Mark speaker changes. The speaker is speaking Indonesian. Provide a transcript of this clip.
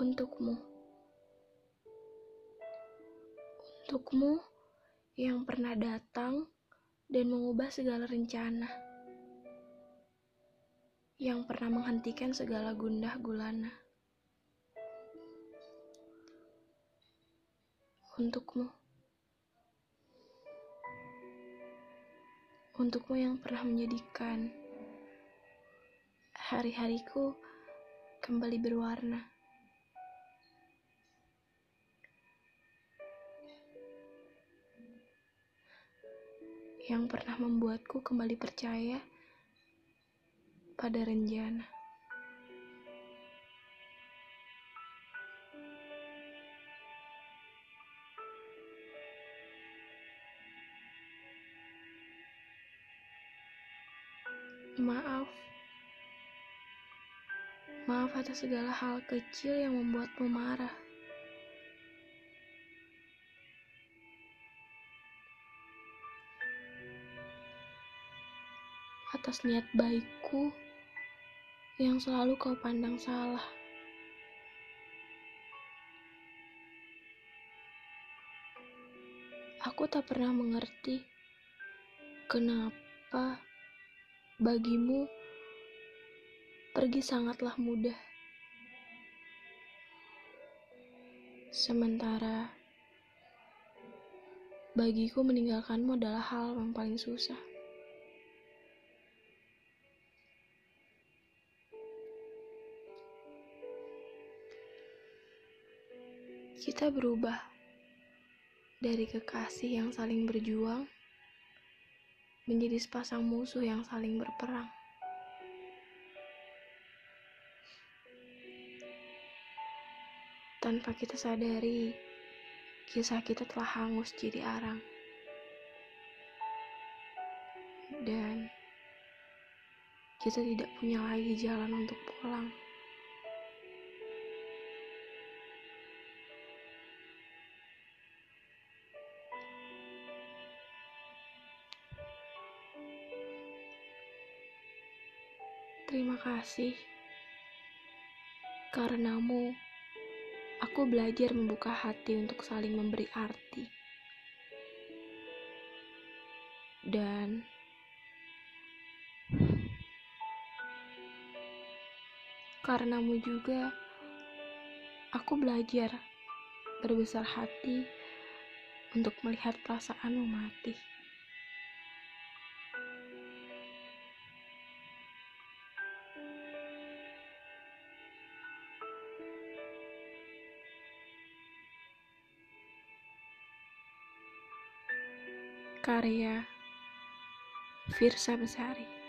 Speaker 1: untukmu. Untukmu yang pernah datang dan mengubah segala rencana. Yang pernah menghentikan segala gundah gulana. Untukmu. Untukmu yang pernah menjadikan hari-hariku kembali berwarna. Yang pernah membuatku kembali percaya pada rencana. Maaf. Maaf atas segala hal kecil yang membuatmu marah. Atas niat baikku yang selalu kau pandang salah. Aku tak pernah mengerti kenapa bagimu pergi sangatlah mudah. Sementara bagiku meninggalkanmu adalah hal yang paling susah. Kita berubah dari kekasih yang saling berjuang menjadi sepasang musuh yang saling berperang. Tanpa kita sadari, kisah kita telah hangus jadi arang. Dan kita tidak punya lagi jalan untuk pulang. Terima kasih. Karenamu, aku belajar membuka hati untuk saling memberi arti. Dan karenamu juga, aku belajar berbesar hati untuk melihat perasaanmu mati. Karya Firsa Besari